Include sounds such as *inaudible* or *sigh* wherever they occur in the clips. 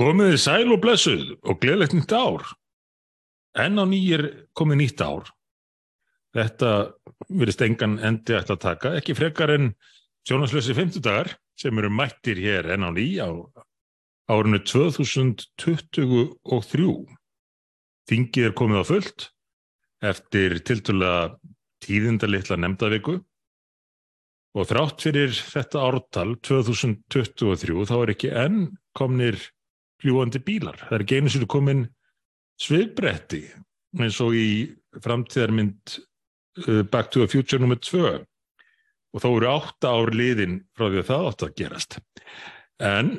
Komiði sæl og blessuð og gleðilegt nýtt ár. Enn á nýjir komið nýtt ár. Þetta verðist engan endi að taka, ekki frekar en sjónaslösi 50 dagar sem eru mættir hér enn á ný á árinu 2023. Þingið er komið á fullt eftir tiltulega tíðindalitla nefndaviku og þrátt fyrir þetta ártal 2023 þá er ekki enn komnir fljúandi bílar. Það er ekki einu sér komin svifbretti eins og í framtíðarmynd uh, Back to the Future nr. 2 og þá eru átta ár liðin frá því að það átt að gerast. En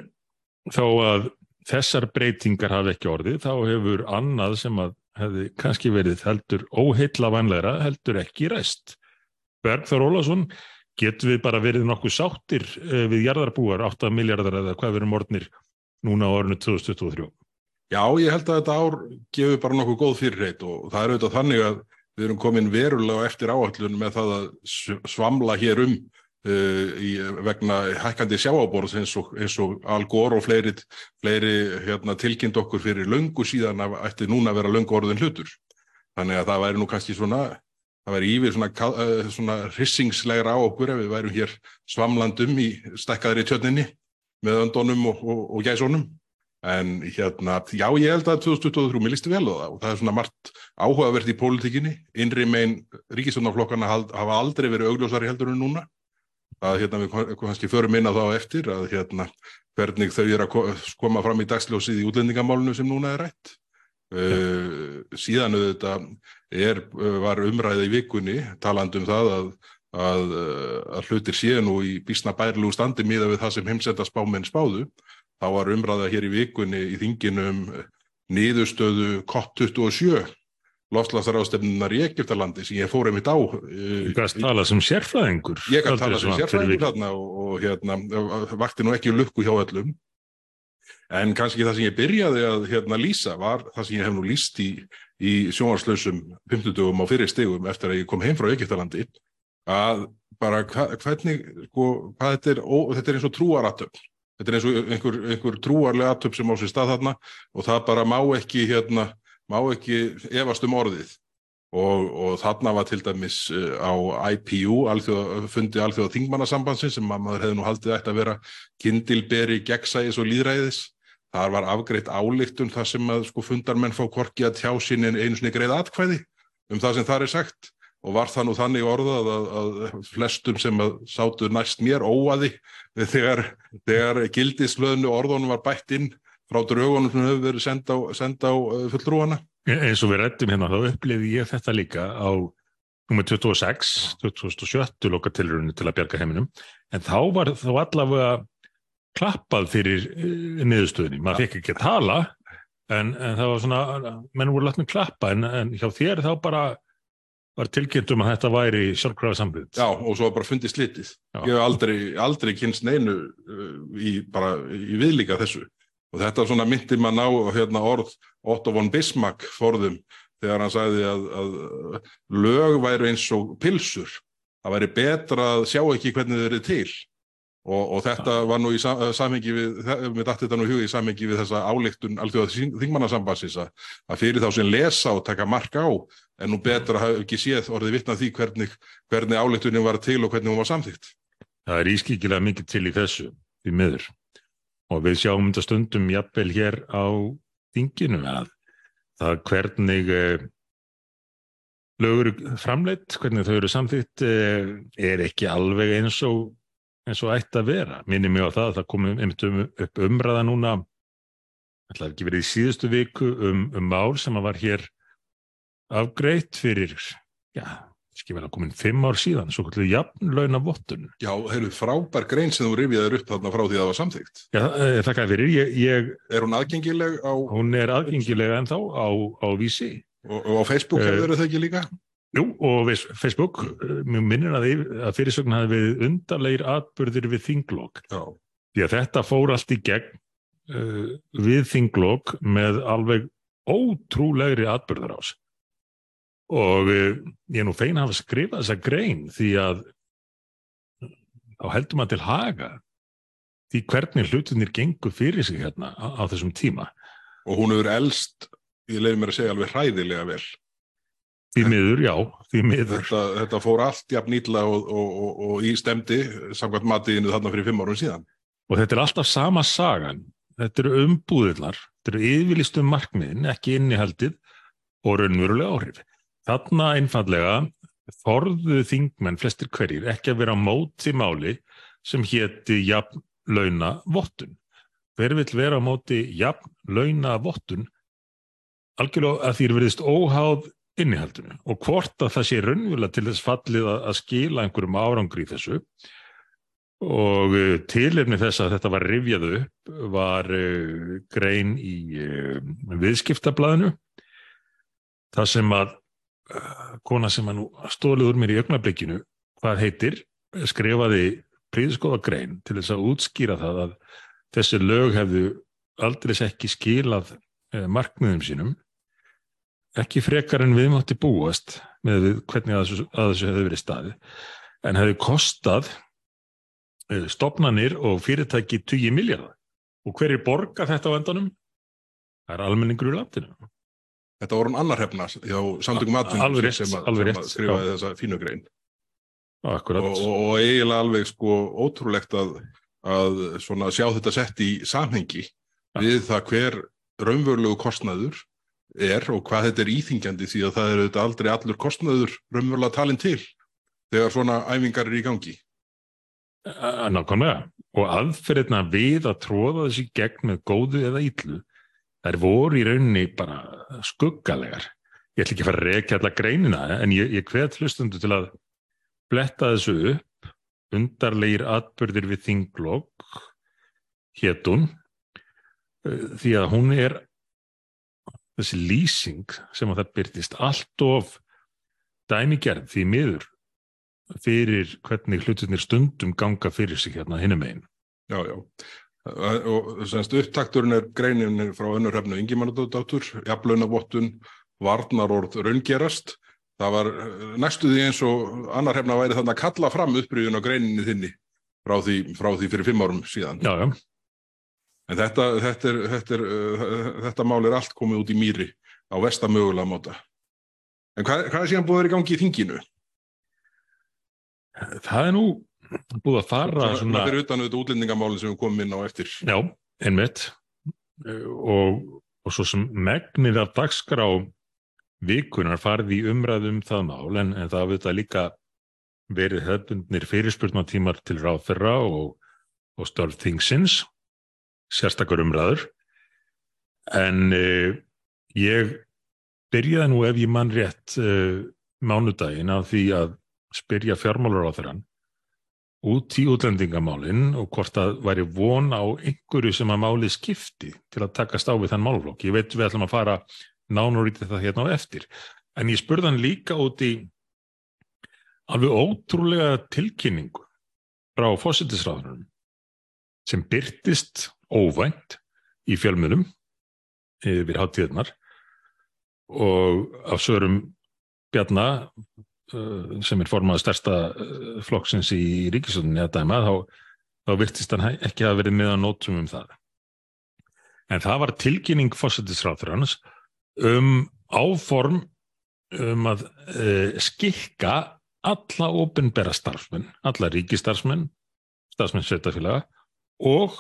þó að þessar breytingar hafi ekki orðið þá hefur annað sem að hefði kannski verið heldur óheitla vanlegra heldur ekki ræst. Bergþór Ólason, getur við bara verið nokkuð sáttir uh, við jarðarbúar 8 miljardar eða hvað verið morgnir núna á orðinu 2023? Já, ég held að þetta ár gefur bara nokkuð góð fyrirreit og það er auðvitað þannig að við erum komin verulega eftir áallun með það að svamla hér um uh, í, vegna hækkandi sjáaborðs eins og, og Al Gore og fleiri, fleiri hérna, tilkynnt okkur fyrir löngu síðan að ætti núna að vera löngu orðin hlutur. Þannig að það væri nú kannski svona, það væri yfir svona, uh, svona rissingslegra á okkur ef við værum hér svamlandum í stekkaðri tjörninni með öndunum og, og, og gæsónum. En hérna, já ég held að 2023 mér lísti vel á það og það er svona margt áhugavert í pólitíkinni, innri megin ríkisvöndaflokkana hafa aldrei verið augljósari heldur en núna. Að hérna við kannski förum inn á þá eftir að hérna hvernig þau er að koma fram í dagsljósið í útlendingamálunum sem núna er rætt. Uh, síðan auðvitað er, var umræði í vikunni talandum það að að, að hlutir séu nú í bísna bærilegu standi miða við það sem heimsendarspáminn spáðu. Þá var umræða hér í vikunni í þinginum niðurstöðu COP27 lofslagsarástemnunar í Egiptalandi sem ég fór einmitt á. Þú kannst tala sem sérfræðingur. Ég kann tala sem sérfræðingur þarna og, og hérna, vakti nú ekki lukku hjá öllum. En kannski það sem ég byrjaði að hérna, lýsa var það sem ég hef nú lýst í, í sjónvarslausum 50 dögum á fyrir stegum eftir að ég kom heim frá Egiptalandi að bara hva, hvernig, sko, hvað þetta er, ó, þetta er eins og trúaratöfn. Þetta er eins og einhver, einhver trúarlega atöfn sem á sér stað þarna og það bara má ekki, hérna, má ekki efast um orðið. Og, og þarna var til dæmis á IPU, alþjóð, fundi alþjóða þingmannasambansin sem maður hefði nú haldið ætti að vera kindilberi gegnsæðis og líðræðis. Þar var afgreitt álíktun þar sem að sko fundarmenn fá korki að tjá sín einu snið greið atkvæði um það sem þar er sagt og var það nú þannig orðað að, að flestum sem að sátu næst mér óaði þegar, þegar gildislöðnu orðunum var bætt inn frá draugunum sem hefur verið senda á, senda á fullrúana. Eins og við rættum hérna, þá upplifi ég þetta líka á nummer 26, 2007 lokatilrunni til að bjarga heiminum, en þá var þá allavega klappað fyrir niðurstöðinni. Maður fekk ekki að tala, en, en það var svona, menn voru látnum klappa, en, en hjá þér þá bara var tilkynnt um að þetta væri sjálfkrafa sambund. Já, og svo bara fundið slitið. Já. Ég hef aldrei, aldrei kynst neinu uh, í, bara, í viðlíka þessu. Og þetta svona myndir maður ná hérna, orð Otto von Bismarck forðum þegar hann sagði að, að lög væri eins og pilsur. Það væri betra að sjá ekki hvernig þau eru til. Og, og þetta var nú í samhengi við, við dætti þetta nú huga í samhengi við þessa álíktun alþjóða þingmannasambansins að fyrir þá sem lesa og taka mark á en nú betra að hafa ekki séð orðið vittna því hvernig, hvernig álíktunin var til og hvernig hún var samþýtt. Það er ískikilega mikið til í þessu í miður og við sjáum þetta stundum jafnvel hér á þinginu að það hvernig eh, lögur framleitt, hvernig þau eru samþýtt eh, er ekki alveg eins og eins og ætti að vera. Minni mig á það að það komi um, upp umræða núna, ætlaði ekki verið í síðustu viku um, um mál sem að var hér afgreitt fyrir, já, ekki vel að komin fimm ár síðan, svo kvöldu jafnlauna vottun. Já, heyrðu frábær grein sem þú rifjaður upp þarna frá því að það var samþygt. Já, þakka fyrir. Ég, ég, er hún aðgengileg á... Hún er aðgengileg ennþá á, á vísi. Og, og á Facebook hefur þau ekki líka? Jú, og við, Facebook, mjög minnir að, að fyrirsögn hafi við undarleir atbyrðir við þinglokk. Því að þetta fór allt í gegn uh, við þinglokk með alveg ótrúlegri atbyrðar ás. Og uh, ég er nú feina að hafa skrifað þessa grein því að þá heldur maður til haga því hvernig hlutunir gengur fyrir sig hérna á, á þessum tíma. Og hún hefur elst, ég leiði mér að segja alveg hræðilega vel. Því miður, já, því miður. Þetta, þetta fór allt jafn nýtla og, og, og, og í stemdi samkvæmt matiðinu þarna fyrir fimm árum síðan. Og þetta er alltaf sama sagan. Þetta eru umbúðilar, þetta eru yfirlistum markmiðin, ekki innihaldið og raunverulega áhrif. Þarna einfallega þorðu þingmenn flestir hverjir ekki að vera á móti máli sem hétti jafn launa vottun. Hver vill vera á móti jafn launa vottun algjörlega að því er veriðist óháð innihaldinu og hvort að það sé raunverulega til þess fallið að skila einhverjum árangri í þessu. Og uh, tilefni þess að þetta var rifjað upp var uh, grein í uh, viðskiptablaðinu það sem að kona sem að nú stóliður mér í augnablikkinu hvað heitir skrifaði príðskoða grein til þess að útskýra það að þessi lög hefðu aldrei ekki skilað markmiðum sínum ekki frekar en við mátti búast með hvernig að þessu, að þessu hefði verið staði en hefði kostað eh, stopnanir og fyrirtæki 20 miljardar og hver er borga þetta á endanum? Það er almenningur í landinu. Þetta voru hann annar hefna hjá samtökum aðvunum sem, sem að skrifaði já. þessa fínu grein og, og, eiginlega alveg sko ótrúlegt að, að sjá þetta sett í samhengi ja. við það hver raunverulegu kostnaður er og hvað þetta er íþingjandi því að það eru þetta aldrei allur kostnaður raunverulega talin til þegar svona æfingar er í gangi. Nákvæmlega og aðferðina við að tróða þessi gegn með góðu eða ítlu þær voru í rauninni bara skuggalegar. Ég ætla ekki að fara að rekja alla greinina en ég, ég hvet hlustundu til að bletta þessu upp undarleir atbyrðir við þinglokk héttun því að hún er þessi lýsing sem að það byrtist allt of dæmigerð því miður fyrir hvernig hlutinir stundum ganga fyrir sig hérna hinnum einn. Já, já. Og semst upptakturinn er greinin frá önnur hefnu yngimannadátur, jafnlaunavottun, varnarorð raungerast. Það var eh, næstuði eins og annar hefna væri þannig að kalla fram uppbríðun á greininni þinni frá því, frá því fyrir fimm árum síðan. Já, já. En þetta, þetta, er, þetta, er, uh, þetta mál er allt komið út í mýri á vestamögulega móta. En hvað, hvað er síðan búið að vera í gangi í þinginu? Það er nú búið að fara svona... svona... Það fyrir utan auðvitað útlendingamáli sem við komum inn á eftir. Já, einmitt. Og, og svo sem megnir af dagskrá vikunar farið í umræðum um það mál en, en það auðvitað líka verið hefðbundnir fyrirspurnatímar til ráðferra og, og störf þingsins sérstakar umræður en uh, ég byrjaði nú ef ég mann rétt uh, mánudaginn af því að spyrja fjármálur á þeirran út í útlendingamálinn og hvort að væri von á einhverju sem að máli skipti til að takast á við þann málflokk. Ég veit við ætlum að fara nánur í þetta hérna á eftir. En ég spurði hann líka út í alveg ótrúlega tilkynningu frá fósittisráðunum sem byrtist óvænt í fjölmunum yfir háttíðnar og af sögurum Bjarnar uh, sem er formað stærsta uh, flokksins í ríkisöndinni að dæma þá, þá virtist hann ekki að verið með að nótum um það. En það var tilkynning fósættisráþurans um áform um að uh, skikka alla ofinbæra starfsmenn, alla ríkistarfsmenn, starfsmenn sveitafélaga og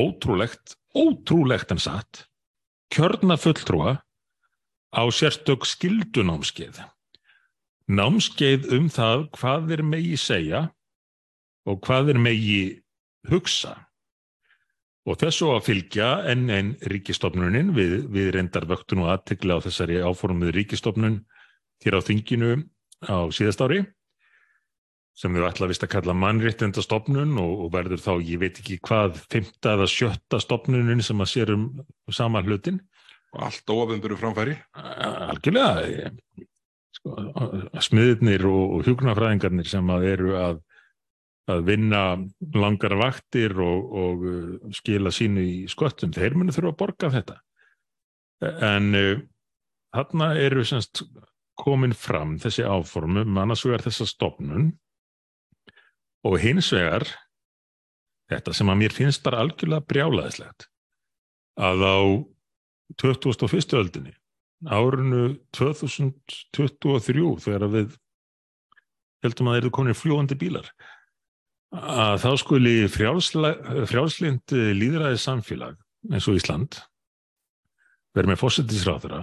ótrúlegt, ótrúlegt en satt, kjörna fulltrúa á sérstök skildunámskeið. Námskeið um það hvað er megi segja og hvað er megi hugsa. Og þessu að fylgja enn einn ríkistofnunin við, við reyndar vöktun og aðtegla á þessari áformið ríkistofnun hér á þinginu á síðast ári sem við ætla vist að kalla mannréttindastofnun og, og verður þá, ég veit ekki hvað, fymta eða sjötta stofnunin sem að sér um sama hlutin. Og allt ofinburu framfæri? Algjörlega. Sko, smiðirnir og, og hjúknarfræðingarnir sem að eru að, að vinna langar vaktir og, og uh, skila sínu í sköttum, þeir munu þurfa að borga þetta. En uh, þarna eru semst komin fram þessi áformu, um annars vegar þessa stofnun og hins vegar þetta sem að mér finnst bara algjörlega brjálaðislegt að á 2001. öldinni árinu 2023 þegar við heldum að það eru komin fljóandi bílar að þá skuli frjálslind líðræði samfélag eins og Ísland verið með fósittisráðura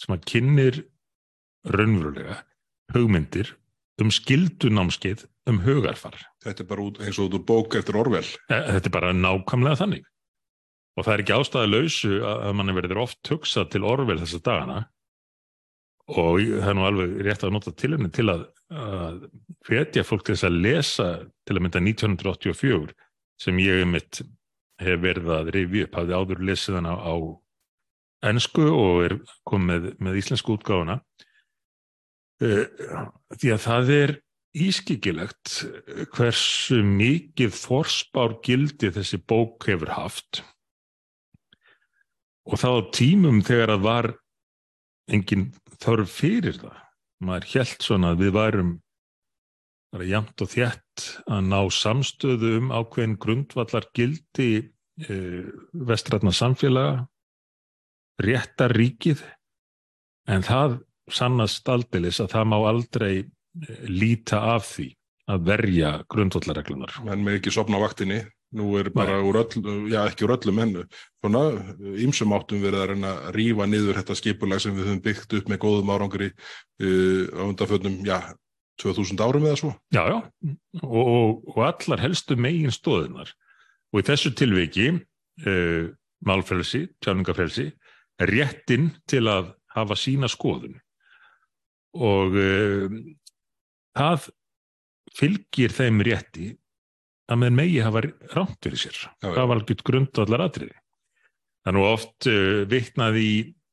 sem að kynir raunverulega hugmyndir um skildunámskeið um hugarfar. Þetta er bara út, eins og út úr bók eftir orvel. E, þetta er bara nákvæmlega þannig. Og það er ekki ástæði lausu að manni verður oft hugsað til orvel þessa dagana og það er nú alveg rétt að nota til henni til að, að hvetja fólk til þess að lesa til að mynda 1984 sem ég um mitt hef verið að reyfi upp, hafði áður lesið hana á ennsku og er komið með íslensku útgáfuna uh, því að það er ískikilegt hversu mikið forspár gildi þessi bók hefur haft og þá tímum þegar að var engin þörf fyrir það. Maður held svona að við værum jæmt og þjætt að ná samstöðu um ákveðin grundvallar gildi e, vestrætna samfélaga, réttar ríkið, en það sannast aldilis að það má aldrei líta af því að verja grundvallarreglunar. Menn með ekki sopna vaktinni. Nú er bara úr öll, já ekki úr öllum hennu, svona ýmsum áttum verið að reyna að rýfa niður þetta skipulag sem við höfum byggt upp með góðum árangri uh, á undanföldum, já, 2000 árum eða svo. Já, já, og, og, og allar helstu megin stóðunar og í þessu tilviki, uh, málfrelsi, tjáningafrelsi, er réttin til að hafa sína skoðun. Og uh, það fylgir þeim rétti að með megi hafa rámt fyrir sér. Já, það var alveg grundvallar atriði. Það er nú oft uh, vittnað í,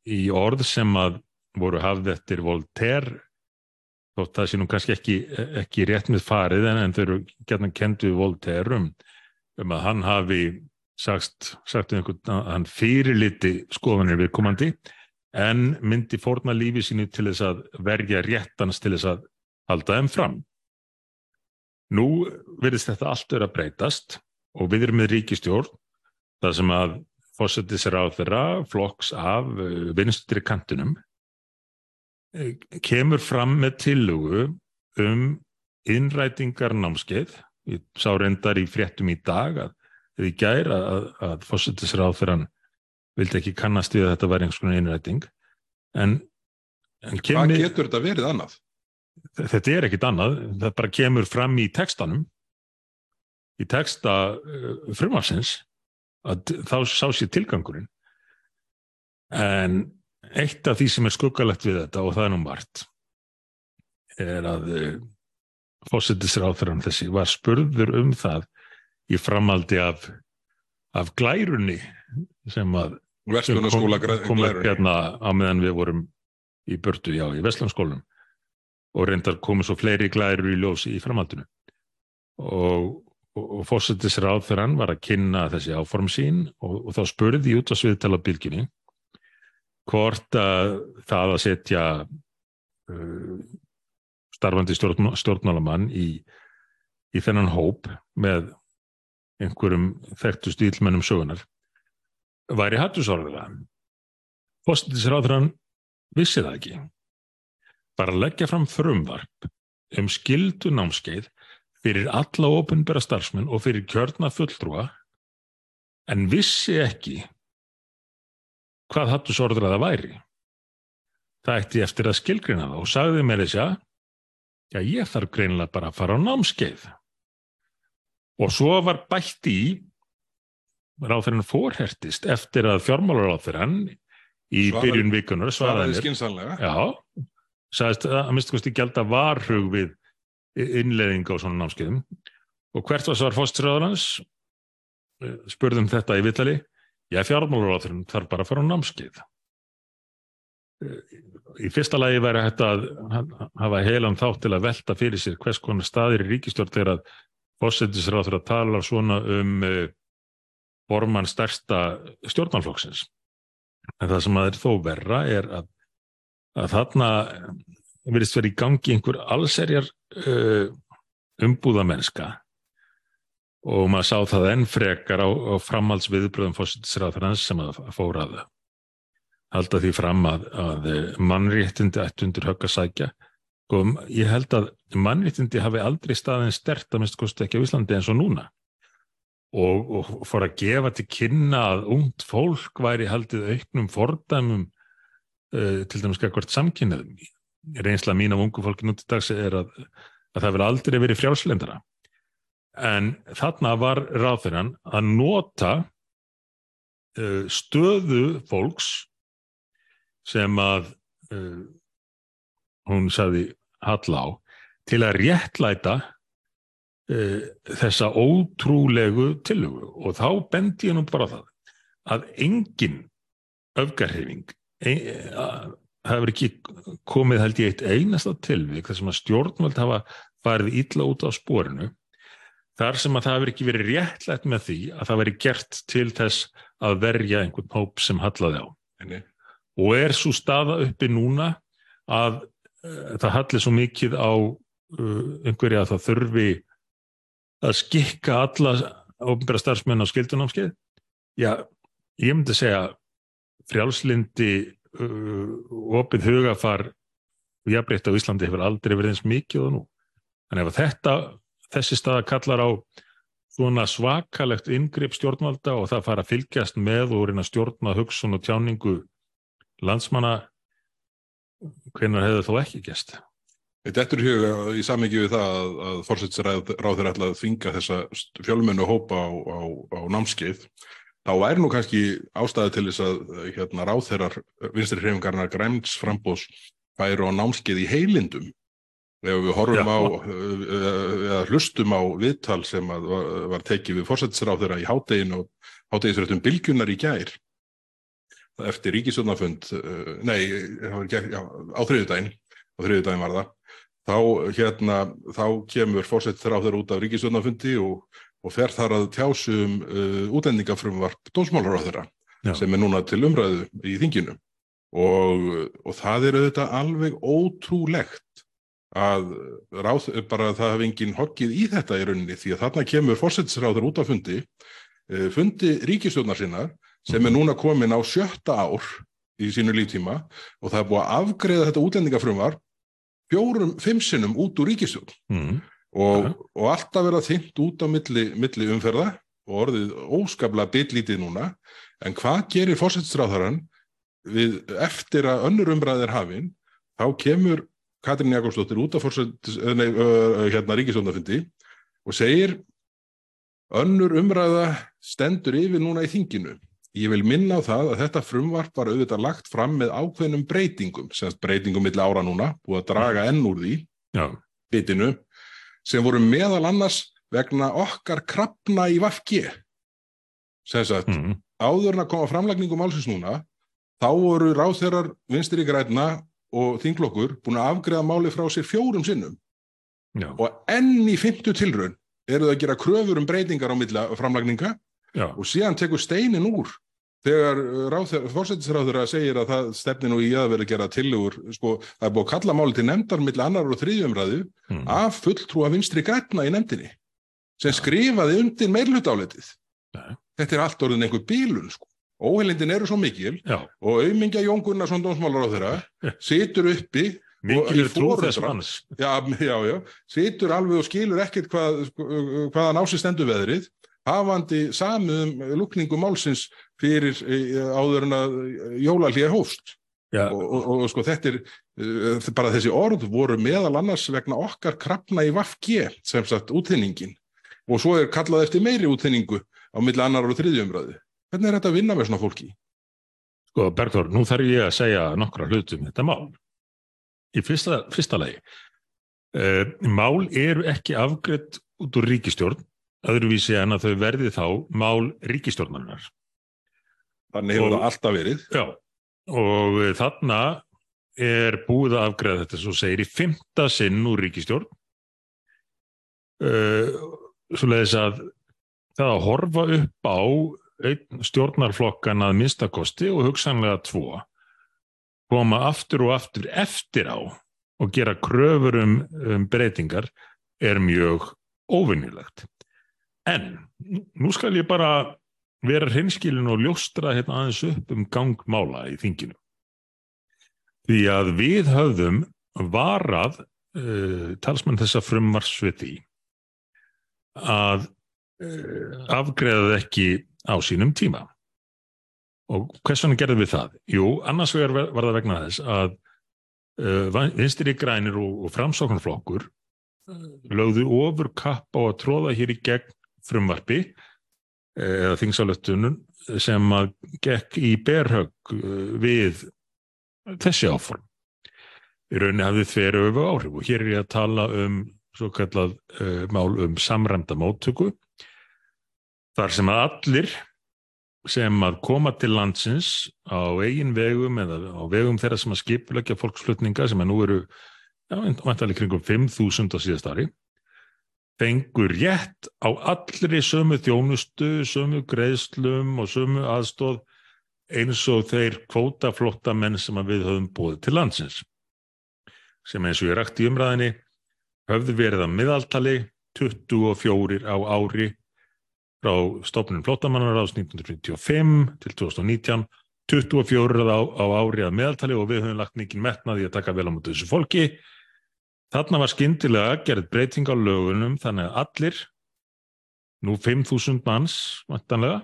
í orð sem að voru hafð eftir Voltaire þótt það sé nú kannski ekki, ekki rétt með farið en, en þau eru gætna kenduð Voltaire um, um að hann hafi sagt, sagt um einhvern að hann fyrirliti skoðanir viðkomandi en myndi fórna lífi sínu til þess að verja réttans til þess að halda þeim fram. Nú verðist þetta allt verið að breytast og við erum með ríkistjórn þar sem að fósettis er á þeirra flokks af eh, vinstri kantinum eh, kemur fram með tillugu um innrætingar námskeið. Ég sá reyndar í fréttum í dag að þið gæra að, að fósettis er á þeirra vildi ekki kannast við að þetta var einhvers konar innræting en, en kemur... Hvað getur þetta verið annað? Þetta er ekkit annað, það bara kemur fram í tekstanum í teksta uh, frumarsins að þá sá sér tilgangurinn. En eitt af því sem er skuggalegt við þetta og það er nú margt er að uh, fósittisráþurann þessi var spurður um það í framaldi af, af glærunni sem að kom, kom upp hérna á meðan við vorum í burtu, já, í Vestlandskólum og reyndar komið svo fleiri glæður í ljósi í framhaldinu. Og, og, og fósættisráð fyrir hann var að kynna þessi áform sín og, og þá spurði út á sviðtala bylginni hvort að það að setja uh, starfandi stjórn, stjórnmálamann í, í þennan hóp með einhverjum þekktu stílmennum sögunar væri hattusorðilega fósættisráð fyrir hann vissi það ekki bara leggja fram frumvarp um skildu námskeið fyrir alla ofinbæra starfsmenn og fyrir kjörna fulltrúa en vissi ekki hvað hattu sorður að það væri. Það ætti eftir að skilgrina það og sagði mér þess að já ég þarf greinilega bara að fara á námskeið. Og svo var bætt í ráðferðin fórhertist eftir að fjármálaráðferðan í byrjun vikunar svaraði skinsanlega. Já, sagðist að minnst kosti gælda varhug við innleðing á svona námskeiðum. Og hvert var svar fóstsröðarans eh, spurðum þetta í vittali ég fjármálaráðurum þarf bara að fara á námskeið. Eh, í fyrsta lagi væri hægt að hafa heilan þátt til að velta fyrir sér hvers konar staðir í ríkistjórn þegar að fósettisráður að tala svona um uh, bormann stærsta stjórnálflokksins en það sem að er þó verra er að að þarna verðist verið í gangi einhver allserjar uh, umbúðamennska og maður sá það enn frekar á, á framhaldsviðbröðum fósittisræðarans sem að fóra að halda því fram að, að mannréttindi ætti undir högg að sækja. Og ég held að mannréttindi hafi aldrei staðin stert að mista kosti ekki á Íslandi eins og núna. Og, og fór að gefa til kynna að ungt fólk væri haldið auknum fordæmum uh, til dæmis ekkert samkynnaðum. Reynsla mín af ungu fólki núti dags er að, að það verið aldrei verið frjálslendara. En þarna var ráþurann að nota uh, stöðu fólks sem að uh, hún saði hall á til að réttlæta þessa ótrúlegu tilhugu og þá bendi ég nú bara það að engin öfgarhefing það hefur ekki komið held ég eitt einasta tilvík þar sem að stjórnvöld hafa farið ítla út á spórinu þar sem að það hefur ekki verið réttlætt með því að það veri gert til þess að verja einhvern hóp sem hallaði á Enni. og er svo staða uppi núna að uh, það halli svo mikið á uh, einhverja að það þurfi að skikka alla ofnbæra starfsmenn á skildunámskeið já, ég myndi segja frjálslindi uh, opið hugafar og jafnbreytt á Íslandi hefur aldrei verið eins mikið og nú en ef þetta, þessi staða kallar á svona svakalegt yngripp stjórnvalda og það fara að fylgjast með og reyna stjórna hugsun og tjáningu landsmanna hvenar hefur þó ekki gæst Þetta er huga í sammingi við það að, að fórsættisræð þeir ætla að þvinga þessa fjölmennu hópa á, á, á námskeið. Þá væri nú kannski ástæði til þess að hérna, ráð þeirrar vinstri hreifingarna græns frambós væri á námskeið í heilindum. Ef við horfum Já. á, eða hlustum á viðtal sem var, var tekið við fórsættisræð þeirra í háttegin og háttegisrættum bylgunar í gær eftir ríkisvöldnafund, nei, á þriðudaginn, á þriðudaginn var það þá, hérna, þá kemur þeirra út af ríkisvöldnafundi og, og fer þar að tjásum uh, útlendingafrumvarp dómsmálar á þeirra Já. sem er núna til umræðu í þinginu og, og það er auðvitað alveg ótrúlegt að ráð, bara það hefði enginn hokkið í þetta í rauninni því að þarna kemur fórsettisráður út af fundi uh, fundi ríkisvöldnar sinna sem er mhm. núna komin á sjötta ár í sínu líftíma og það er búið að afgreða þetta útlendingafrumvarp fjórum, fimm sinnum út úr ríkistjón mm. Og, ja. og alltaf verða þynt út á milli, milli umferða og orðið óskaplega bitlítið núna. En hvað gerir fórsetstráðarann við eftir að önnur umræðir hafinn þá kemur Katrín Jakobsdóttir út af hérna, ríkistjónafindi og segir önnur umræða stendur yfir núna í þinginu. Ég vil minna á það að þetta frumvarp var auðvitað lagt fram með ákveðnum breytingum, semst breytingum millir ára núna, búið að draga enn úr því, bitinu, sem voru meðal annars vegna okkar krafna í Vafki. Semst að mm. áðurinn að koma framlækningum álsins núna, þá voru ráþeirar vinstir í græna og þinglokkur búin að afgreða máli frá sér fjórum sinnum. Já. Og enn í fymtu tilraun eru það að gera kröfur um breytingar á milla framlækninga Já. og síðan tekur steinin úr þegar uh, fórsættisráður að segja að það stefni nú í að vera að gera tillegur sko, það er búið að kalla máli til nefndar millir annar og þriðjumræðu mm. af fulltrúa vinstri græna í nefndinni sem skrifaði undir meirlutáletið þetta er allt orðin einhver bílun sko. óheilindin eru svo mikil Já. og auðmingja Jón Gunnarsson dómsmálar á þeirra *laughs* situr uppi mikil er trúð þess manns já, já, já, situr alveg og skilur ekkert hvað, hvaðan ásist endur veðrið hafandi samum lukningu málsins fyrir eh, áður en að jólalíja hófst. Og, og, og sko þetta er uh, bara þessi orð voru meðal annars vegna okkar krafna í Vafge sem sagt útþenningin og svo er kallað eftir meiri útþenningu á milli annar og þriðjumræðu hvernig er þetta að vinna með svona fólki? Sko Bergþór, nú þarf ég að segja nokkra hlutum þetta mál. Í fyrsta, fyrsta lagi uh, mál eru ekki afgriðt út úr ríkistjórn öðruvísi en að þau verði þá mál ríkistjórnarinnar. Þannig hefur og, það alltaf verið. Já, og þarna er búið að afgreða þetta svo segir í fymta sinn úr ríkistjórn uh, svo leiðis að það að horfa upp á stjórnarflokkan að minnstakosti og hugsanlega tvo koma aftur og aftur eftir á og gera kröfur um, um breytingar er mjög óvinnilegt En nú skal ég bara vera hreinskilin og ljóstra hérna aðeins upp um gangmála í þinginu. Því að við höfðum varað uh, talsmann þessa frumvarsviti að uh, afgreðað ekki á sínum tíma. Og hvers vegna gerðum við það? Jú, annars vegar var það vegna þess að uh, vinstri grænir og, og framsóknarflokkur lögðu ofur kapp á að tróða hér í gegn frumvarpi eða þingsáletunum sem að gekk í berhögg við þessi áform. Í rauninni hafði þeir öfu áhrif og hér er ég að tala um svo kallað uh, mál um samræmda móttöku þar sem að allir sem að koma til landsins á eigin vegum eða á vegum þeirra sem að skipulegja fólksflutninga sem að nú eru já, vantarlega kringum 5.000 á síðast ári fengur rétt á allri sömu þjónustu, sömu greiðslum og sömu aðstóð eins og þeir kvótaflotta menn sem við höfum búið til landsins. Sem eins og ég rætti umræðinni höfðu verið að miðaltali 24 á ári frá stofnun flottamannar ás 1995 til 2019 24 á, á ári að meðaltali og við höfum lagt mikið metnaði að taka vel á mútið þessu fólki Þarna var skyndilega gerð breyting á lögunum þannig að allir, nú 5.000 manns, vantanlega,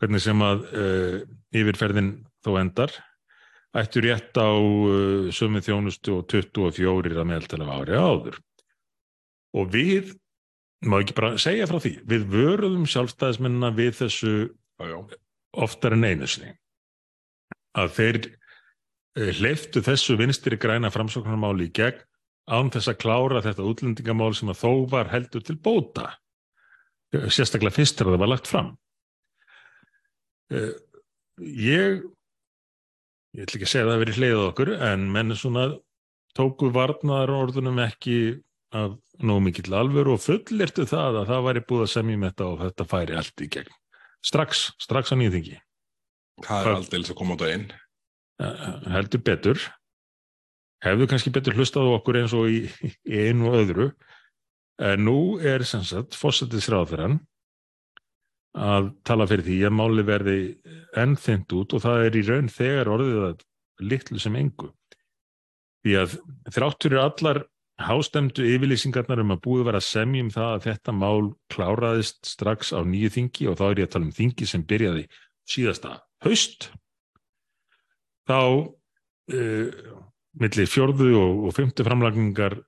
hvernig sem að uh, yfirferðin þó endar, ættu rétt á uh, sömu þjónustu og 24 að meðaltala ári áður. Og við, má ekki bara segja frá því, við vörðum sjálfstæðismennina við þessu já, já. oftar en einu sinni. Að þeir hleyftu þessu vinstri græna framsóknarmáli í gegn án þess að klára þetta útlendingamál sem að þó var heldur til bóta. Eh, sérstaklega fyrst þegar það var lagt fram. Eh, ég ég ætla ekki að segja að það veri hliðað okkur en menn svona tóku varnaðar orðunum ekki af nóg mikill alvör og fullirtu það að það væri búið að semjum þetta og þetta færi allt í gegn. Strax, strax á nýðingi Það er aldrei að koma á daginn heldur betur. Hefðu kannski betur hlustað á okkur eins og í, í einu og öðru. En nú er sem sagt fósættisráðferðan að tala fyrir því að máli verði ennþynd út og það er í raun þegar orðið að litlu sem engu. Því að þráttur er allar hástemdu yfirlýsingarnar um að búið vera semjum það að þetta mál kláraðist strax á nýju þingi og þá er ég að tala um þingi sem byrjaði síðasta haust þá uh, millir fjörðu og, og fymtu framlagningar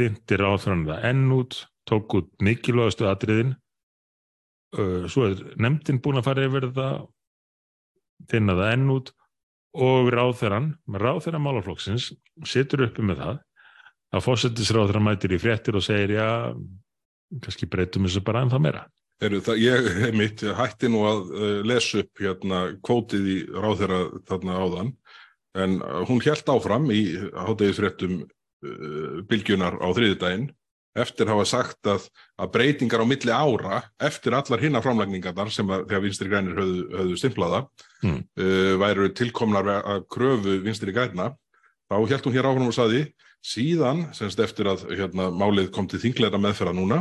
þyndir áþrann það enn út, tók út mikilvægastu atriðin. Uh, svo er nefndin búin að fara yfir það þynna það enn út og ráþeran, ráþeran málaflokksins situr uppi með það að fósettisráþeran mætir í fréttir og segir já, kannski breytum þessu bara en það meira Heru, það, ég *laughs* hef mitt hætti nú að uh, lesa upp hérna kvótið í ráðherra þarna áðan en uh, hún helt áfram í háttegisfréttum uh, bylgjunar á þriðdægin eftir hafa sagt að, að breytingar á milli ára eftir allar hinna framlækningarnar sem að, þegar vinstri grænir höfðu, höfðu stimplaða mm. uh, væru tilkomnar að kröfu vinstri græna þá helt hún hér áfram og saði síðan, semst eftir að hérna, málið kom til þingleira meðferða núna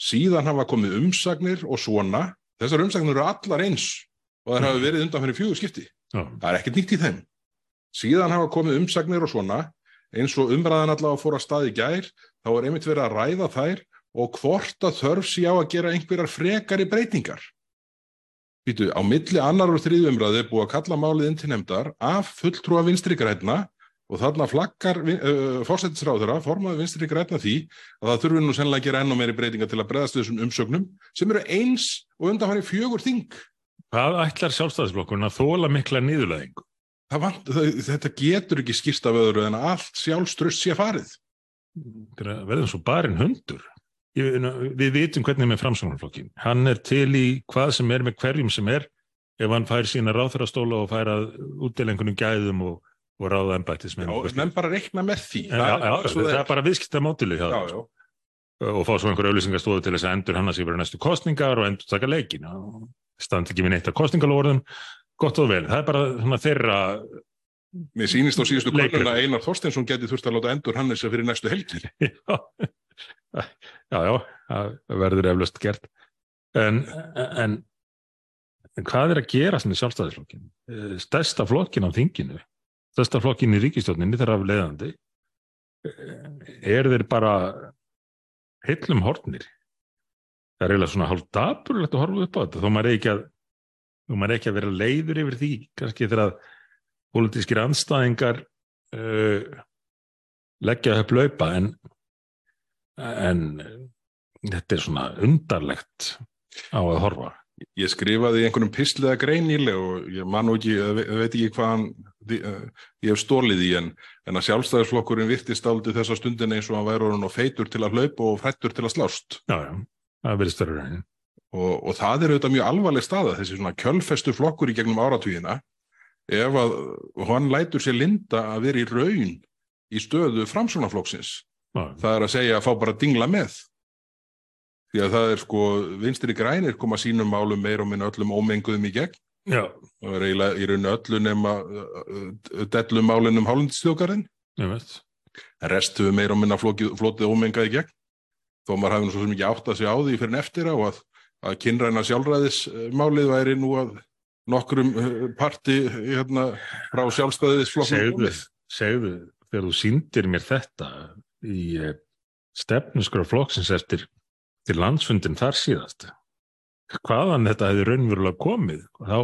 síðan hafa komið umsagnir og svona, þessar umsagnir eru allar eins og það hafa verið undan fyrir fjögur skipti. Já. það er ekkert nýtt í þeim. Síðan hafa komið umsagnir og svona. Eins og umræðan allavega fór að staði gær þá er einmitt verið að ræða þær og hvort að þörf sé á að gera einhverjar frekari breytingar. Býtu, á milli annar og þriðu umræði er búið að kalla málið inn til nefndar af fulltrúa vinstri græna og þarna flakkar uh, fórsættisráðura, formaði vinstri græna því að það þurfi nú sennilega að gera ennum meiri breytinga til að bregðast þessum umsögnum sem eru eins og undanfæri fjögur þing. Hvað ætlar sjálfstæðisflokkurinn að þóla mikla nýðuleðingu? Þetta getur ekki skýrst af öðru en að allt sjálfströst sé farið. Verðum svo barinn hundur. Ég, við vitum hvernig með framsvonarflokkin. Hann er til í hvað sem er með hverjum sem er ef hann fær sína ráþarastóla og fær að útdelengunum gæðum og og ráða ennbættismenn. Menn bara rekna með því. En, það, já, já, það er bara viðskipta hjá það. Og fá svo einhver auðlýsingastóðu til þess að endur hann að sé verið næstu kostningar og endur taka leikin. Standi ekki við neitt af kostningalóðum, gott og vel. Það er bara þeirra... Mér sýnist á síðustu konuna Einar Þorsteinsson getið þurft að láta endur hann þess að fyrir næstu helgir. *laughs* Já, já, já, það verður eflaust gert. En, en, en hvað er að gera sem er sjálfstæðisflokkin? Stærsta flokkin á þinginu, stærsta flokkin í ríkistjóninni þegar af leiðandi, er þeir bara heillum hortnir. Það er eiginlega svona hálf dapurlegt að horfa upp á þetta, þó maður er ekki að, er ekki að vera leiður yfir því, kannski þegar að pólitískir anstæðingar uh, leggja upp laupa en, en þetta er svona undarlegt á að horfa. Ég skrifaði einhvernum pisliða greinileg og ég man ekki, veit ekki hvaðan ég hef stólið í en, en að sjálfstæðisflokkurinn virtist aldrei þessa stundin eins og hann væri orðin og feitur til að hlaupa og fættur til að slást. Já, já, það verið störður reynin. Og, og það er auðvitað mjög alvarleg staða, þessi svona kjölfestu flokkur í gegnum áratvíðina ef að hann lætur sér linda að vera í raun í stöðu framsunaflokksins. Það er að segja að fá bara dingla með. Því að það er sko, vinstri grænir koma sínum málum meir og minna öllum ómenguðum í gegn. Já. Það er eiginlega í raun öllu nema dellum málinum hálundstjókarinn. Ég veit. Restu meir og minna flótið ómengaði gegn. Þó maður hafði nú svo mikið átt að segja á því fyrir neftir á að, að kynræna sjálfræðismálið væri nú að nokkrum parti hérna, frá sjálfstæðisflokknum. Segðu, segðu, þegar þú síndir mér þetta í eh, stefnusgraf flokksins eftir til landsfundin þar síðast, hvaðan þetta hefði raunverulega komið, þá,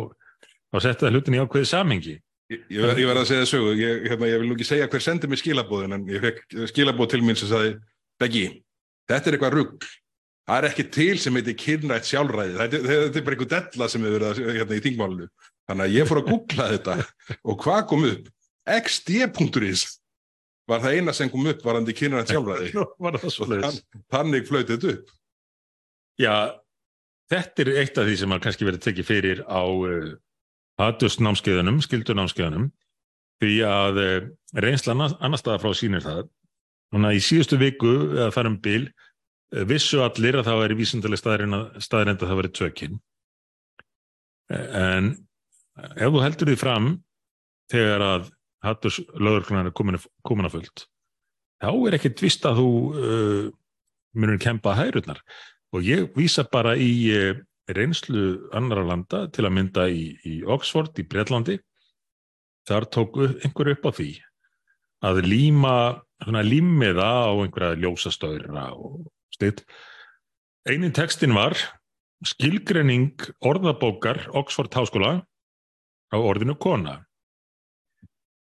þá setja það hlutin í ákveði samengi. Ég, ég, verði að segja sögu, ég, hérna, ég vil nú ekki segja hver sendi mér skilabóðin, en ég fekk skilabóð til mín sem sagði, Beggi, þetta er eitthvað rugg, það er ekki til sem heitir kynrætt sjálfræði, þetta þetta er bara einhver della sem hefur verið hérna í þingmálinu. Þannig að ég fór að googla þetta *laughs* og hvað kom upp? xd.is var það eina sem kom upp varandi kynrætt sjálfræði. *laughs* Þann, þannig þetta upp. Já, þetta er eitt af því sem har kannski verið tekið fyrir á uh, hatustnámskeiðunum, skildunámskeiðunum, því að uh, reynsla annar staða frá sínir það. Núna í síðustu viku, eða farum bil, vissu allir að það væri vísindalega staðrind að það væri tvökinn. En ef þú heldur því fram þegar að hattus lögurklunar er komin, komin að fullt, þá er ekkert vist að þú uh, munir kempa hærurnar. Og ég vísa bara í uh, reynslu annara landa til að mynda í, í Oxford í Breitlandi. Þar tók einhver upp á því að líma límiða á einhverja ljósastöðra og stitt. Einin tekstin var skilgrenning orðabókar Oxford Háskóla á orðinu kona.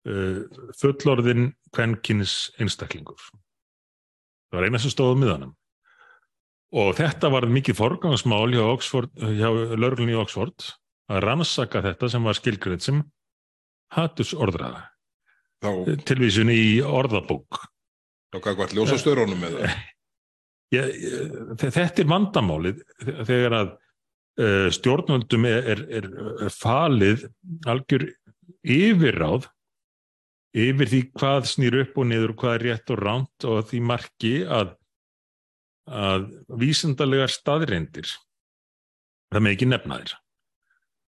Uh, fullorðin kvenkins einstaklingur. Það var eina sem stóð um miðanum. Og þetta var mikið forgangsmál hjá, hjá lörglunni í Oxford að rannsaka þetta sem var skilgrenn sem hattus orðraða. Tilvísun í orðabók. Þá gæti hvað ljósastöðrónum með það? Ég, þetta er vandamálið þegar að uh, stjórnvöldum er, er, er falið algjör yfirráð yfir því hvað snýr upp og niður og hvað er rétt og ránt og því marki að, að vísendalega staðreindir það með ekki nefnaðir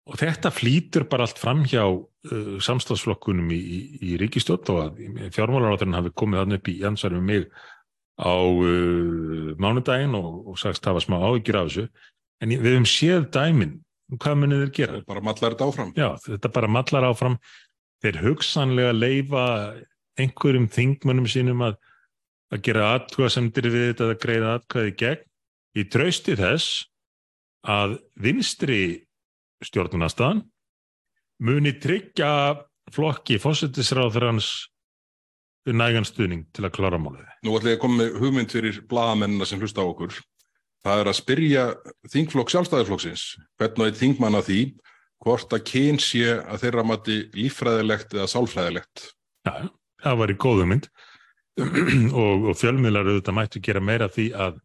og þetta flýtur bara allt fram hjá uh, samstagsflokkunum í, í, í ríkistjótt og að fjármálaráðurinn hafi komið þannig upp í ansvar með mig á uh, mánudaginn og, og sagst hafa smá áhyggjur af þessu. En við hefum séð dæmin. Hvað munir þeir gera? Bara mallar þetta áfram. Já, þetta bara mallar áfram. Þeir hugsanlega leifa einhverjum þingmönnum sínum að, að gera atkvæðasemdir við þetta að greiða atkvæði gegn í trausti þess að vinstri stjórnunarstaðan muni tryggja flokki fósittisráður hans nægan stuðning til að klára málið. Nú ætlum ég að koma með hugmynd fyrir blagamennina sem hlusta á okkur. Það er að spyrja þingflokk sjálfstæðiflokksins, hvernig er þingmann að því hvort að kyn sé að þeirra mati lífræðilegt eða sálfræðilegt? Já, það var í góð hugmynd *clears throat* og, og fjölmiðlar auðvitað mættu gera meira því að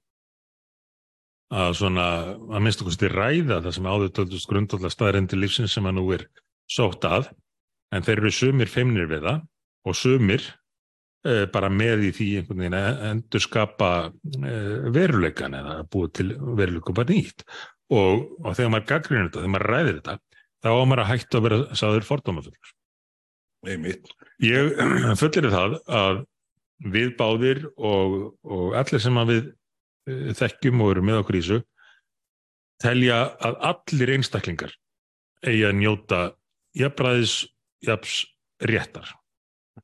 að svona, að minnst okkur styrir ræða það sem áður töldust grundallega staðarendi lífsins sem að nú er sótt að. En þeir eru sumir feimnir við það og sumir Eh, bara með í því einhvern veginn að endur skapa eh, veruleikan eða búið til veruleikum bara nýtt. Og, og þegar maður gaggrinir þetta, þegar maður ræðir þetta þá á maður að hægt að vera sáður fordómafullur Einmitt. Ég *clears throat* fullir það að við báðir og, og allir sem að við uh, þekkjum og eru með okkur í þessu telja að allir einstaklingar eigi að njóta jafnbræðis jafns réttar.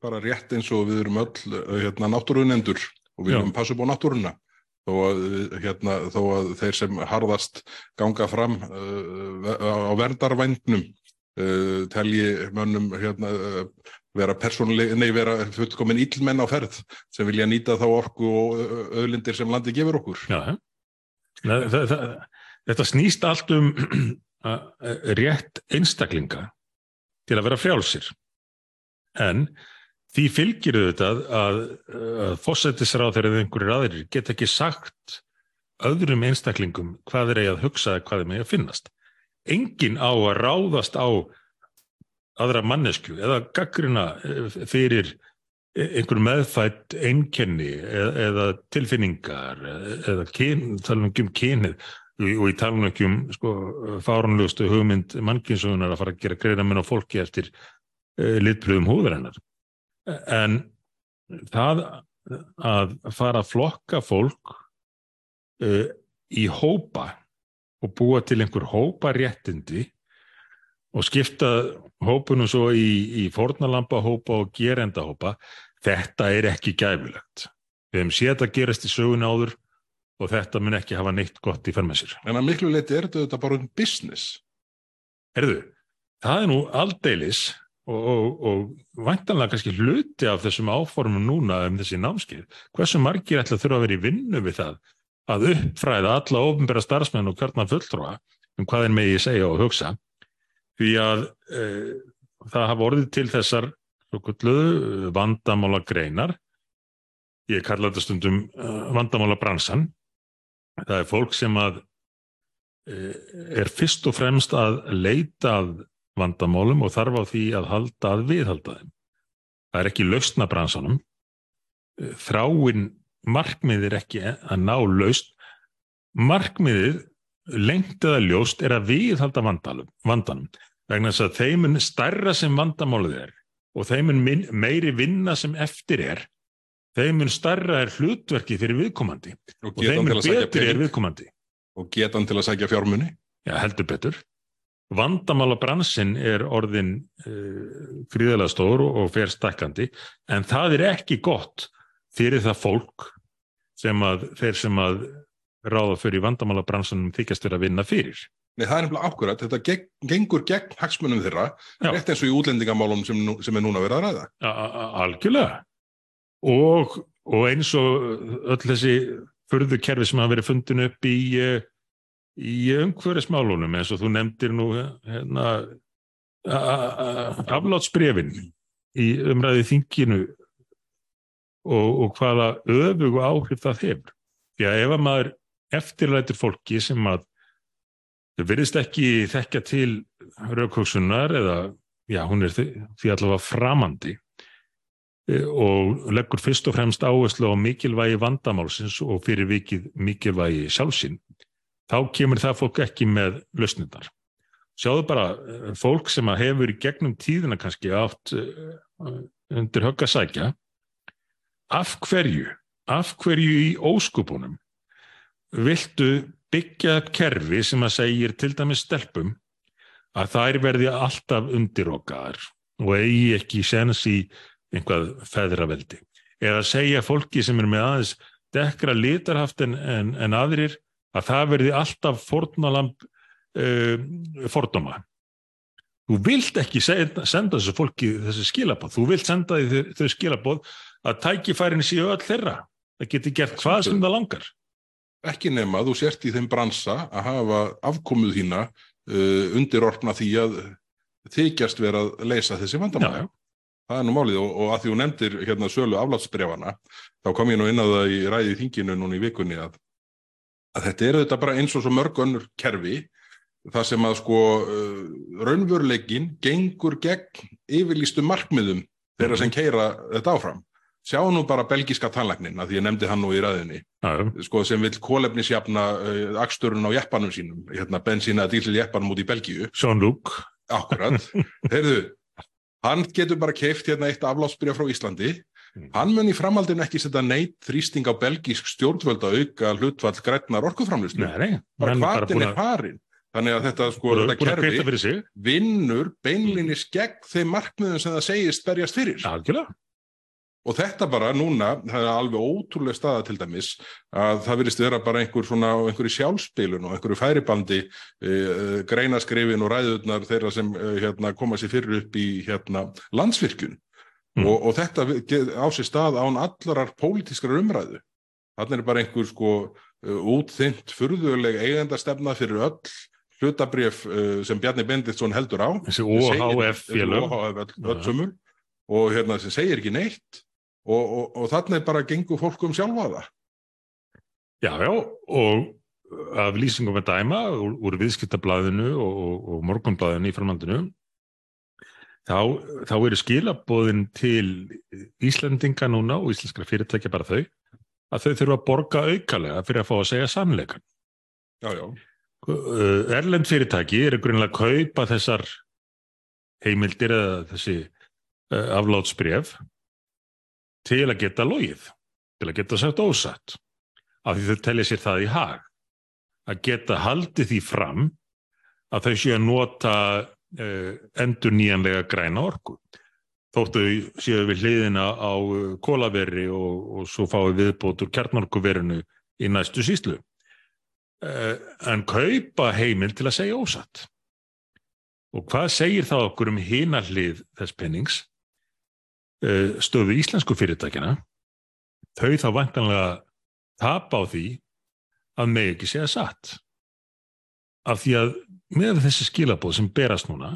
Bara rétt eins og við erum öll uh, hérna, náttúrunendur og við erum passu upp á náttúruna. Þó að, uh, hérna, þó að þeir sem harðast ganga fram uh, á verndarvændnum uh, telji mönnum hérna, uh, vera persónuleg, nei vera fullkomin illmenn á ferð sem vilja nýta þá orku og auðlindir sem landi gefur okkur. Já, það, það, það, þetta snýst allt um *clears throat* að- rétt einstaklinga til að vera frjálsir. En því fylgir auðvitað að, að fósættisráð þegar einhverjir aðrir get ekki sagt öðrum einstaklingum hvað þeir eigi að hugsa eða hvað þeir eigi að finnast. Engin á að ráðast á aðra mannesku eða gaggrina fyrir einhver meðfætt einkenni eða, eða tilfinningar eða, eða kyn, tala um kynið og, ég tala ekki um sko, fárunlustu hugmynd mannkynnsugunar að fara að gera greina minn á fólki eftir uh, litbröðum húðarinnar en það að fara að flokka fólk uh, í hópa og búa til einhver hópa réttindi og skipta hópunum svo í, í fornalamba hópa og gerenda hópa þetta er ekki gæfilegt við hefum séð að gerast í sögun áður og þetta mun ekki hafa neitt gott í fermessir. En að miklu leiti er þetta bara um business. Herðu, það er nú aldeilis og, og, og væntanlega kannski hluti af þessum áformum núna um þessi námskeið. Hversu margir ætla að þurfa að vera í vinnu við það að uppfræða alla ofinbæra starfsmenn og hvernig fulltrúa um hvað er megi segja og hugsa því að e, það hafa orðið til þessar svokulluðu vandamála greinar ég kalla þetta stundum uh, vandamála bransan það er fólk sem að uh, er fyrst og fremst að leita að vandamálum og þarf á því að halda að viðhalda þeim. Það er ekki lausna bransanum. Uh, þráin markmið er ekki að ná laust markmiðið lengt eða ljóst er að viðhalda vandanum vegna þess að þeimun stærra sem vandamálið er og þeimun meiri vinna sem eftir er þeimun stærra er hlutverki fyrir viðkomandi Og og þeimun betri er viðkomandi. Og getan til að sækja fjármunni. Já, heldur betur. Vandamála bransin er orðin uh, gríðalega stór og, og fer stakkandi en það er ekki gott fyrir það fólk sem að þeir sem að ráða fyrir vandamála bransunum þykjast vera að vinna fyrir Nei, það er nefnilega ákvörðat. Þetta geng, gengur gegn hagsmunum þeirra, Já. rétt eins og í útlendingamálum sem, nú- sem er núna verið að ræða. A- algjörlega og, og eins og öll þessi furðu kerfi sem hafa verið fundin upp í eh, í umhverfismálunum eins og þú nefndir nú hérna aflátsbrefin í umræði þinginu og, og hvaða öfugu áhrif það hefur að ef að maður eftirlætur fólki sem að þau virðist ekki þekka til raukvöksunar eða já, hún er því, því allavega framandi eh, og leggur fyrst og fremst áherslu á mikilvægi vandamálsins og fyrir vikið mikilvægi sjálfsinn þá kemur það fólk ekki með lausnindar. Sjáðu bara eh, fólk sem að hefur í gegnum tíðina kannski átt eh, undir högg að sækja af hverju, af hverju í óskupunum viltu byggja kerfi sem að segir til dæmis stelpum að þær verði alltaf undirokaðar og eigi ekki sens í einhvað feðraveldi? Eða segja fólki sem er með aðeins dekkra litarhaft en, en, en aðrir að það verði alltaf fornalamb uh, fordóma. Þú vilt ekki senda, senda þessu fólki þessi skilabóð, þú vilt senda þau, þau skilabóð að tækifærin séu öll þeirra. Það geti gert hvað sem það langar Ekki nema þú sért í þeim bransa að hafa afkomuð þína uh, undirorpna því að þykjast vera að leysa þessi já, Það er nú málið og, og að því þú nefndir hérna sölu aflátsbrefana, þá kom ég nú inn á það í ræði þinginu núna í vikunni að, að þetta er þetta bara eins og svo mörg önnur kerfi, það sem að sko uh, raunvöruleikin gengur gegn yfirlýstu markmiðum þeirra sem keira þetta áfram. Sjá nú bara belgiska tannlæknin, að því ég nefndi hann nú í ræðinni, sko, sem vil kólefnisjafna uh, aksturinn á jeppanum sínum, hérna bensína dísil jeppanum út í. Jean-Luc Akkurat. *laughs* Heyrðu, hann getur bara keift hérna eitt aflátsbyrja frá Íslandi. Mm. hann mun í framhaldinu ekki setja neitt þrýsting á belgísk stjórnvöld að auka hlutfall grætnar orkuframlýslu bara búin er farin þannig að þetta, sko, búin að- þetta kreita kerfi vinnur beinlinis gegn þeim markmiðum sem það segist berjast fyrir. Algjörlega. Og þetta bara núna, það er alveg ótrúlega staða til dæmis að það virðist vera bara einhver svona, einhverju sjálfspilun og einhverju færibandi uh, greinaskrifin og ræðurnar þeirra sem uh, hérna, koma sér fyrir upp í hérna, landsvirkjun Mm. og, og þetta á sér stað án allarar pólitískrar umræðu þannig er bara einhver sko uh, útþynt furðuleg eigendastefna fyrir öll hlutabrif sem Bjarni Benditsson heldur á Þessi OHF félög. OHF öll, öll Já. sömur og hérna sem segir ekki neitt og, og, og þannig bara gengur fólk um sjálfa það. Já, já, og af lýsingum að dæma úr, úr viðskiptablaðinu og, og, og morgunblaðinu í framhandinu þá, þá eru skilabóðin til Íslendinga núna og íslenskra fyrirtækja bara þau að þau þurfa að borga aukalega fyrir að fá að segja sannleikan. já, já, Uh, Erlend fyrirtæki eru grunlega að kaupa þessar heimildir eða þessi uh, aflátsbref til að geta logið, til að geta sagt ósatt, af því þau telja sér það í hag, að geta haldið því fram að þau séu að nota uh, endur nýjanlega græna orku. Þóttu séu við hliðina á uh, kólaveri og, og svo fái viðbótur kjarnorkuverinu í næstu síslu uh, en kaupa heimil til að segja ósatt. Og hvað segir það okkur um hina hlið þess pennings? Uh, stöðu íslensku fyrirtækjana, þau þá vantanlega tapa á því að megi ekki segja satt. Af því að með þessi skilabóð sem berast núna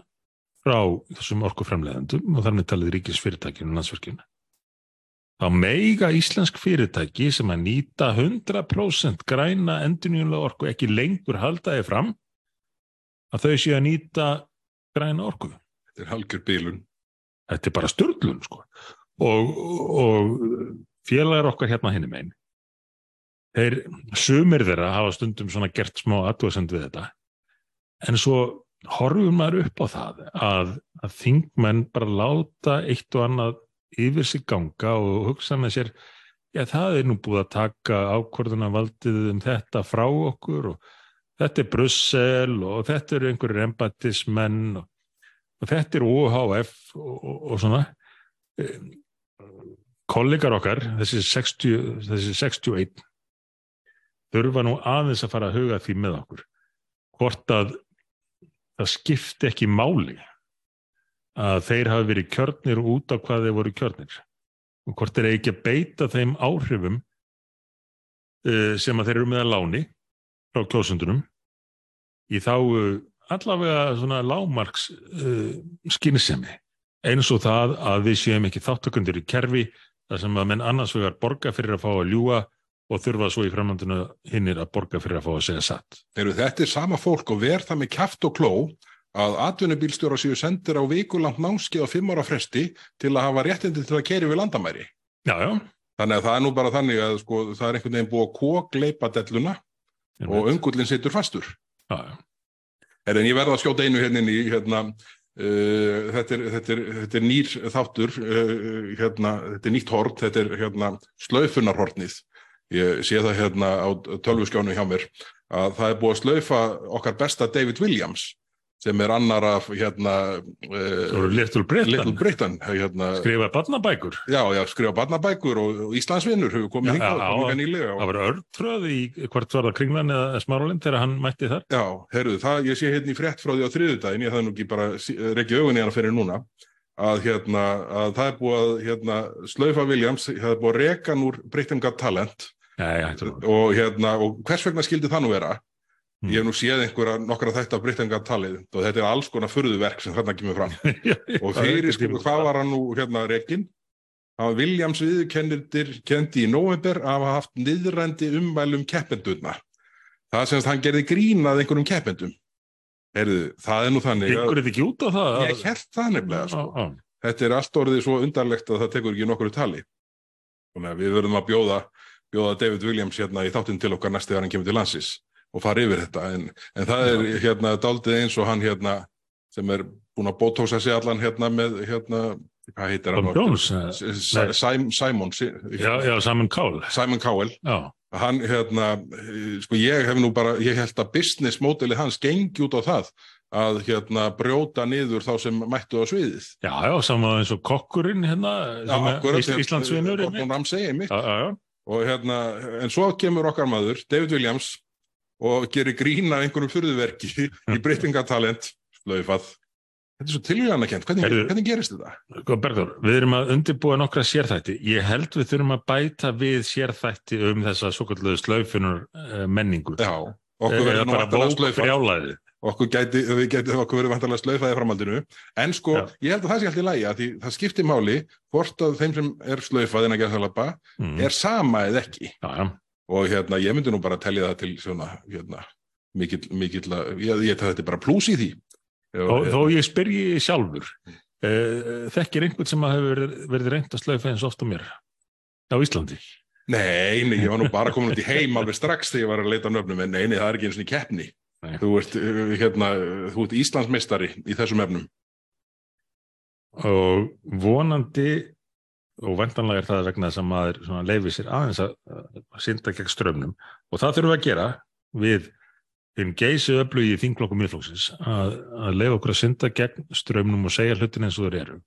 frá þessum orkuframleðendum og þannig talið ríkisfyrirtækjunum landsverkjuna, þá meiga íslensk fyrirtæki sem að nýta 100% græna endurnýjulega orku ekki lengur haldaði fram að þau séu að nýta græna orku. þetta er halgjör bílun Þetta er bara störlun sko. Og, og félagar okkar hérna hinni megin, þeir sumir þeirra hafa stundum svona gert smá aðtúasend við þetta. En svo horfum maður upp á það að, að þingmenn bara láta eitt og annað yfir sig ganga og hugsa með sér já það er nú búið að taka ákvörðunarvaldið um þetta frá okkur og þetta er Brussel og þetta eru einhverjir embatismenn og, og þetta er OHF og, og, og svona. Kollegar okkar þessi, 60, þessi 61 þurfa nú aðeins að fara að huga því með okkur hvort að það skipti ekki máli að þeir hafi verið kjörnir út á hvað þeir voru kjörnir og hvort þeir ekki að beita þeim áhrifum uh, sem að þeir eru með að láni frá kjósundunum í þá allavega svona lámarks uh, skynsemi eins og það að við séum ekki þáttakundur í kerfi þar sem að menn annars vegar borga fyrir að fá að ljúa og þurfa svo í framhandinu hinnir að borga fyrir að fá að segja satt. Eru þetta er sama fólk og verð það með kjaft og kló að atvinnubílstjóra séu sendir á vikulangt námskeið á fimm ára fresti til að hafa réttindi til að keri við landamæri. Já, já. Þannig að það er nú bara þannig að sko, það er einhvern veginn búið að kókleipa delluna Ég og ungullin situr fastur. Já, já. Er en ég verða að skjóta einu hérna í hérna, uh, þetta, er, þetta, er, þetta er nýr þáttur, uh, hérna, þetta er nýtt hort, þetta er hérna, slaufunarhortnið. Ég sé það hérna á tölvuskjánu hjá mér að það er búið að slaufa okkar besta David Williams sem er annar af hérna uh, Little Britain, Little Britain hérna, skrifa barnabækur. já, já, skrifa barnabækur og, og Íslandsvinnur hefur komið Já, hingað, já, komið já. nýlega og Það var örtröð í hvort var það kringlan eða smáralind þegar hann mætti þar. Já, heyrðu, það, ég sé hérna í frétt frá því á þriðudaginn, ég það nú ekki bara reykja augunni hana fyrir núna, að, hérna, að það er búið að hérna, slaufa Williams, það er búið að reka hann úr Britain Got Talent hættu nú. og, hérna, og hvers vegna skildi það nú vera? Mm. Ég hef nú séð einhverja nokkra þætt af Britain Got Talent og þetta er alls konar furðuverk sem þarna kemur fram. *laughs* Og Það er fyrir, sko, hvað var hann nú hérna rekin? Það var Williams viðurkennir kendi í november að hafa haft niðrændi ummælum keppendurna. Það sem sagt hann gerði grínað einhverjum keppendum. Heyrðu, það er nú þannig að Ykkur er ekki út á það? að- ég held það nefnilega sko. Já, já. Þetta er allt orðið svo undarlegt að það tekur ekki nokkru tali. Við verðum að bjóða, bjóða David Williams hérna í þáttinn til okkar næstu þegar hann kemur til landsis og fara yfir þetta. En, en það er hérna daldið eins og hann hérna sem er búin að bótósa sig allan hérna með hérna hvað heitir hann? Jones, Simon, Si- Já, já, Simon Cowell. Simon Cowell. Já, Hann, hérna, sko ég hef nú bara, ég held að business mótili hans gengi út á það að hérna brjóta niður þá sem mættu á sviðið. já, já, saman eins og kokkurinn hérna, Ís Íslandsvinnur. Gordon Ramsay einmitt. Já, já, já. Og hérna, en svo kemur okkar maður, David Williams, og gerir grína einhverjum fyrðuverki í *laughs* breytingatalent, slöifað. Þetta er svo tilvíðanakent, hvernig, hvernig gerist þetta? Góð Bergþór, við erum að undirbúa nokkra sérþætti. Ég held við þurfum að bæta við sérþætti um þessa svo kalluðu slaufunar uh, menningu. Já, okkur Eða verður slaufað. brjálæði. okkur gæti, gæti, okkur verður vantarlega slaufaði framhaldinu, en sko, Já. ég held að það sé allt í lægi að því það skiptir máli hvort að þeim sem er slaufað innan gæðsalapa Mm. er sama eða ekki já. Og hérna, ég myndi nú bara telja það til svona, hérna, mikill, mikill að, ég, ég tel þetta bara plús í því Þó, og, þó ég spyrji sjálfur, uh, þekkir einhvern sem að hefur verið, verið reynd að slaufa eins oft á mér á Íslandi? Nei, nei, ég var nú *laughs* bara komin út í heim alveg strax þegar ég var að leita nöfnum en nei, nei, það er ekki eins og í keppni Nei. þú ert, uh, hérna, þú ert Íslandsmeistari í þessum efnum og vonandi og vendanlega er það vegna þess að maður leifir sér aðeins að, að synda gegn strömmnum og það þurfum við að gera við hinn geysi öflu í þinglokkum miðflóksins að, að leifa okkur að synda gegn strömmnum og segja hlutin eins og þeir eru.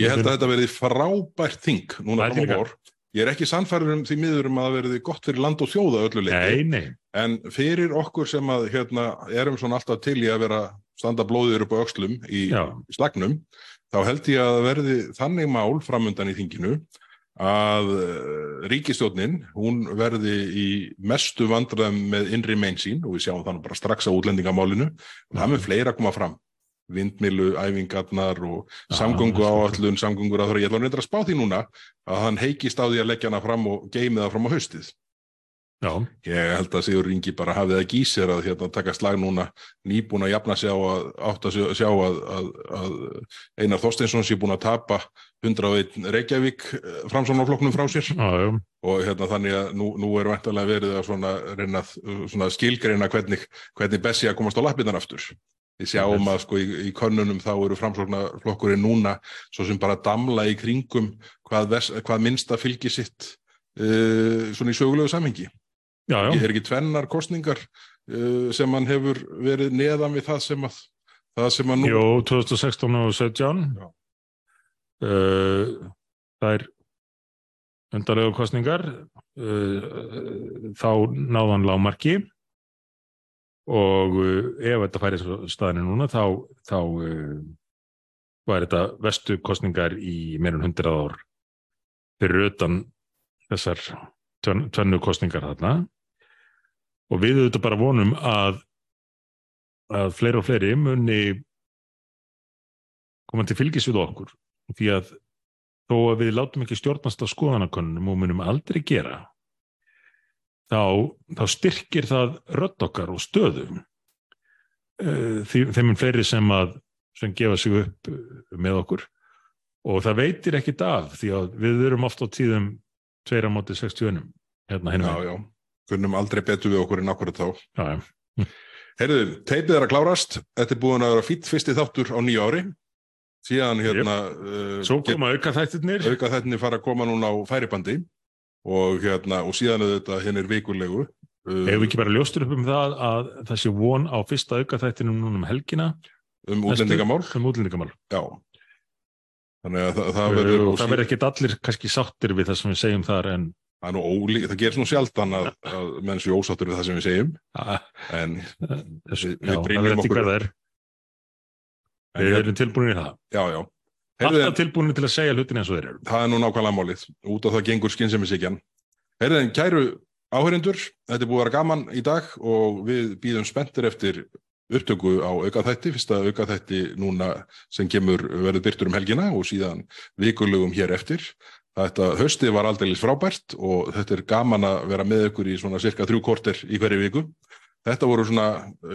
Ég held að þetta verði frábært þing núna á vor. Ég er ekki sannfærður um því miður um að það verði gott fyrir land og þjóða öllu leiti. Nei, nei, En fyrir okkur sem að hérna, erum svona alltaf til í að vera standa blóðir upp á öxlum í, í slagnum, þá held ég að verði þannig mál framundan í þinginu að uh, ríkistjórnin, hún verði í mestu vandræðum með innri megin sín og við sjáum þannig bara strax á útlendingamálinu. Og það með fleira koma fram. Vindmilu, æfingarnar og samgöngu er áallun, samgöngur að það ég ætla að reynda að spá því núna að hann heikist á því að leggja hana fram og geimi það fram á haustið. Já, Ég held að Sigur Ringi bara hafið það gísir að hérna, taka slag núna nýbúin að jafna sig á að átt að sjá að, að, að Einar Þorsteinsson sé búin að tapa 101 Reykjavík eh, framsóknarflokknum frá sér. Já, já, og hérna, þannig að nú, nú er vantarlega verið að svona, reyna að svona skilgreina hvernig, hvernig Bessi að komast á lappinnar aftur. Við sjáum að sko í, í könnunum þá eru framsóknarflokkurinn núna svo sem bara damla í kringum hvað, vers, hvað minnsta fylgi sitt uh, svona í sögulegu samhengi já, já. er ekki tvennar kostningar uh, sem hann hefur verið neðan við það sem að það sem að nú Jó, 2016 og 17 Já. uh, það er undarlegu kostningar uh, þá náðan lágmarki og uh, ef þetta færi staðinu núna þá, þá uh, var þetta vestu kostningar í meirun 100 ár fyrir utan þessar tvennu kostningar þarna. Og við auðvitað bara vonum að að fleiri og fleiri muni koma til fylgis við okkur. Því að þó að við látum ekki stjórnast á skoðanakönnum og munum aldrei gera þá, þá styrkir það rödd okkar og stöðu. Eh, því, þeim mun fleiri sem að sem gefa sig upp með okkur. Og það veitir ekkit af því að við erum oft á tíðum tveira móti 60 hérna hinn já, já, kunnum aldrei betur við okkur en akkurat þá. Já, já. *laughs* Heyrðu, teipið er að klárast. Þetta er búin að vera fýtt fyrsti þáttur á nýja ári. Síðan hérna uh, Svo koma auka þættirnir auka þetta fara að koma núna á færibandi. Og hérna og síðan auðvitað hinn er vikulegu. Uh, Ef við ekki bara ljóstur upp um það að það sé von á fyrsta auka þættinum núna um helgina? Um útlendingamál? um útlendingamál. Já þannig að það, það og verður það verður ekki allir kannski sáttir við það sem við segjum þar en það ólík, það gerist nú sjaldan að, að menn séu ósáttur við það sem við segjum. Að, en, þessu, Við- við eftir okkur. er. En við erum tilbúinir í það. Já, já. Alltaf tilbúinir til að segja hlutin eins og þeir eru. Það er nú nákvæmlega málið. Út af það gengur skynsemisikjan Heyrðu, en kæru áhörindur þetta er búið að vera gaman í dag og við býðum spenntir eftir upptöku á aukaþætti, fyrsta aukaþætti núna sem kemur verður byrtur um helgina og síðan vikulugum hér eftir Þetta haustið var aldeilis frábært og þetta er gaman að vera með ykkur í svona cirka þrjú korter í hverju viku. Þetta voru svona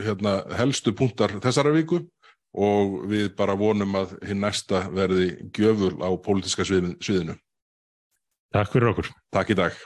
hérna, helstu punktar þessara viku og við bara vonum að hinn næsta verði gjöful á pólitíska sviðinu. Takk fyrir okkur Takk í dag.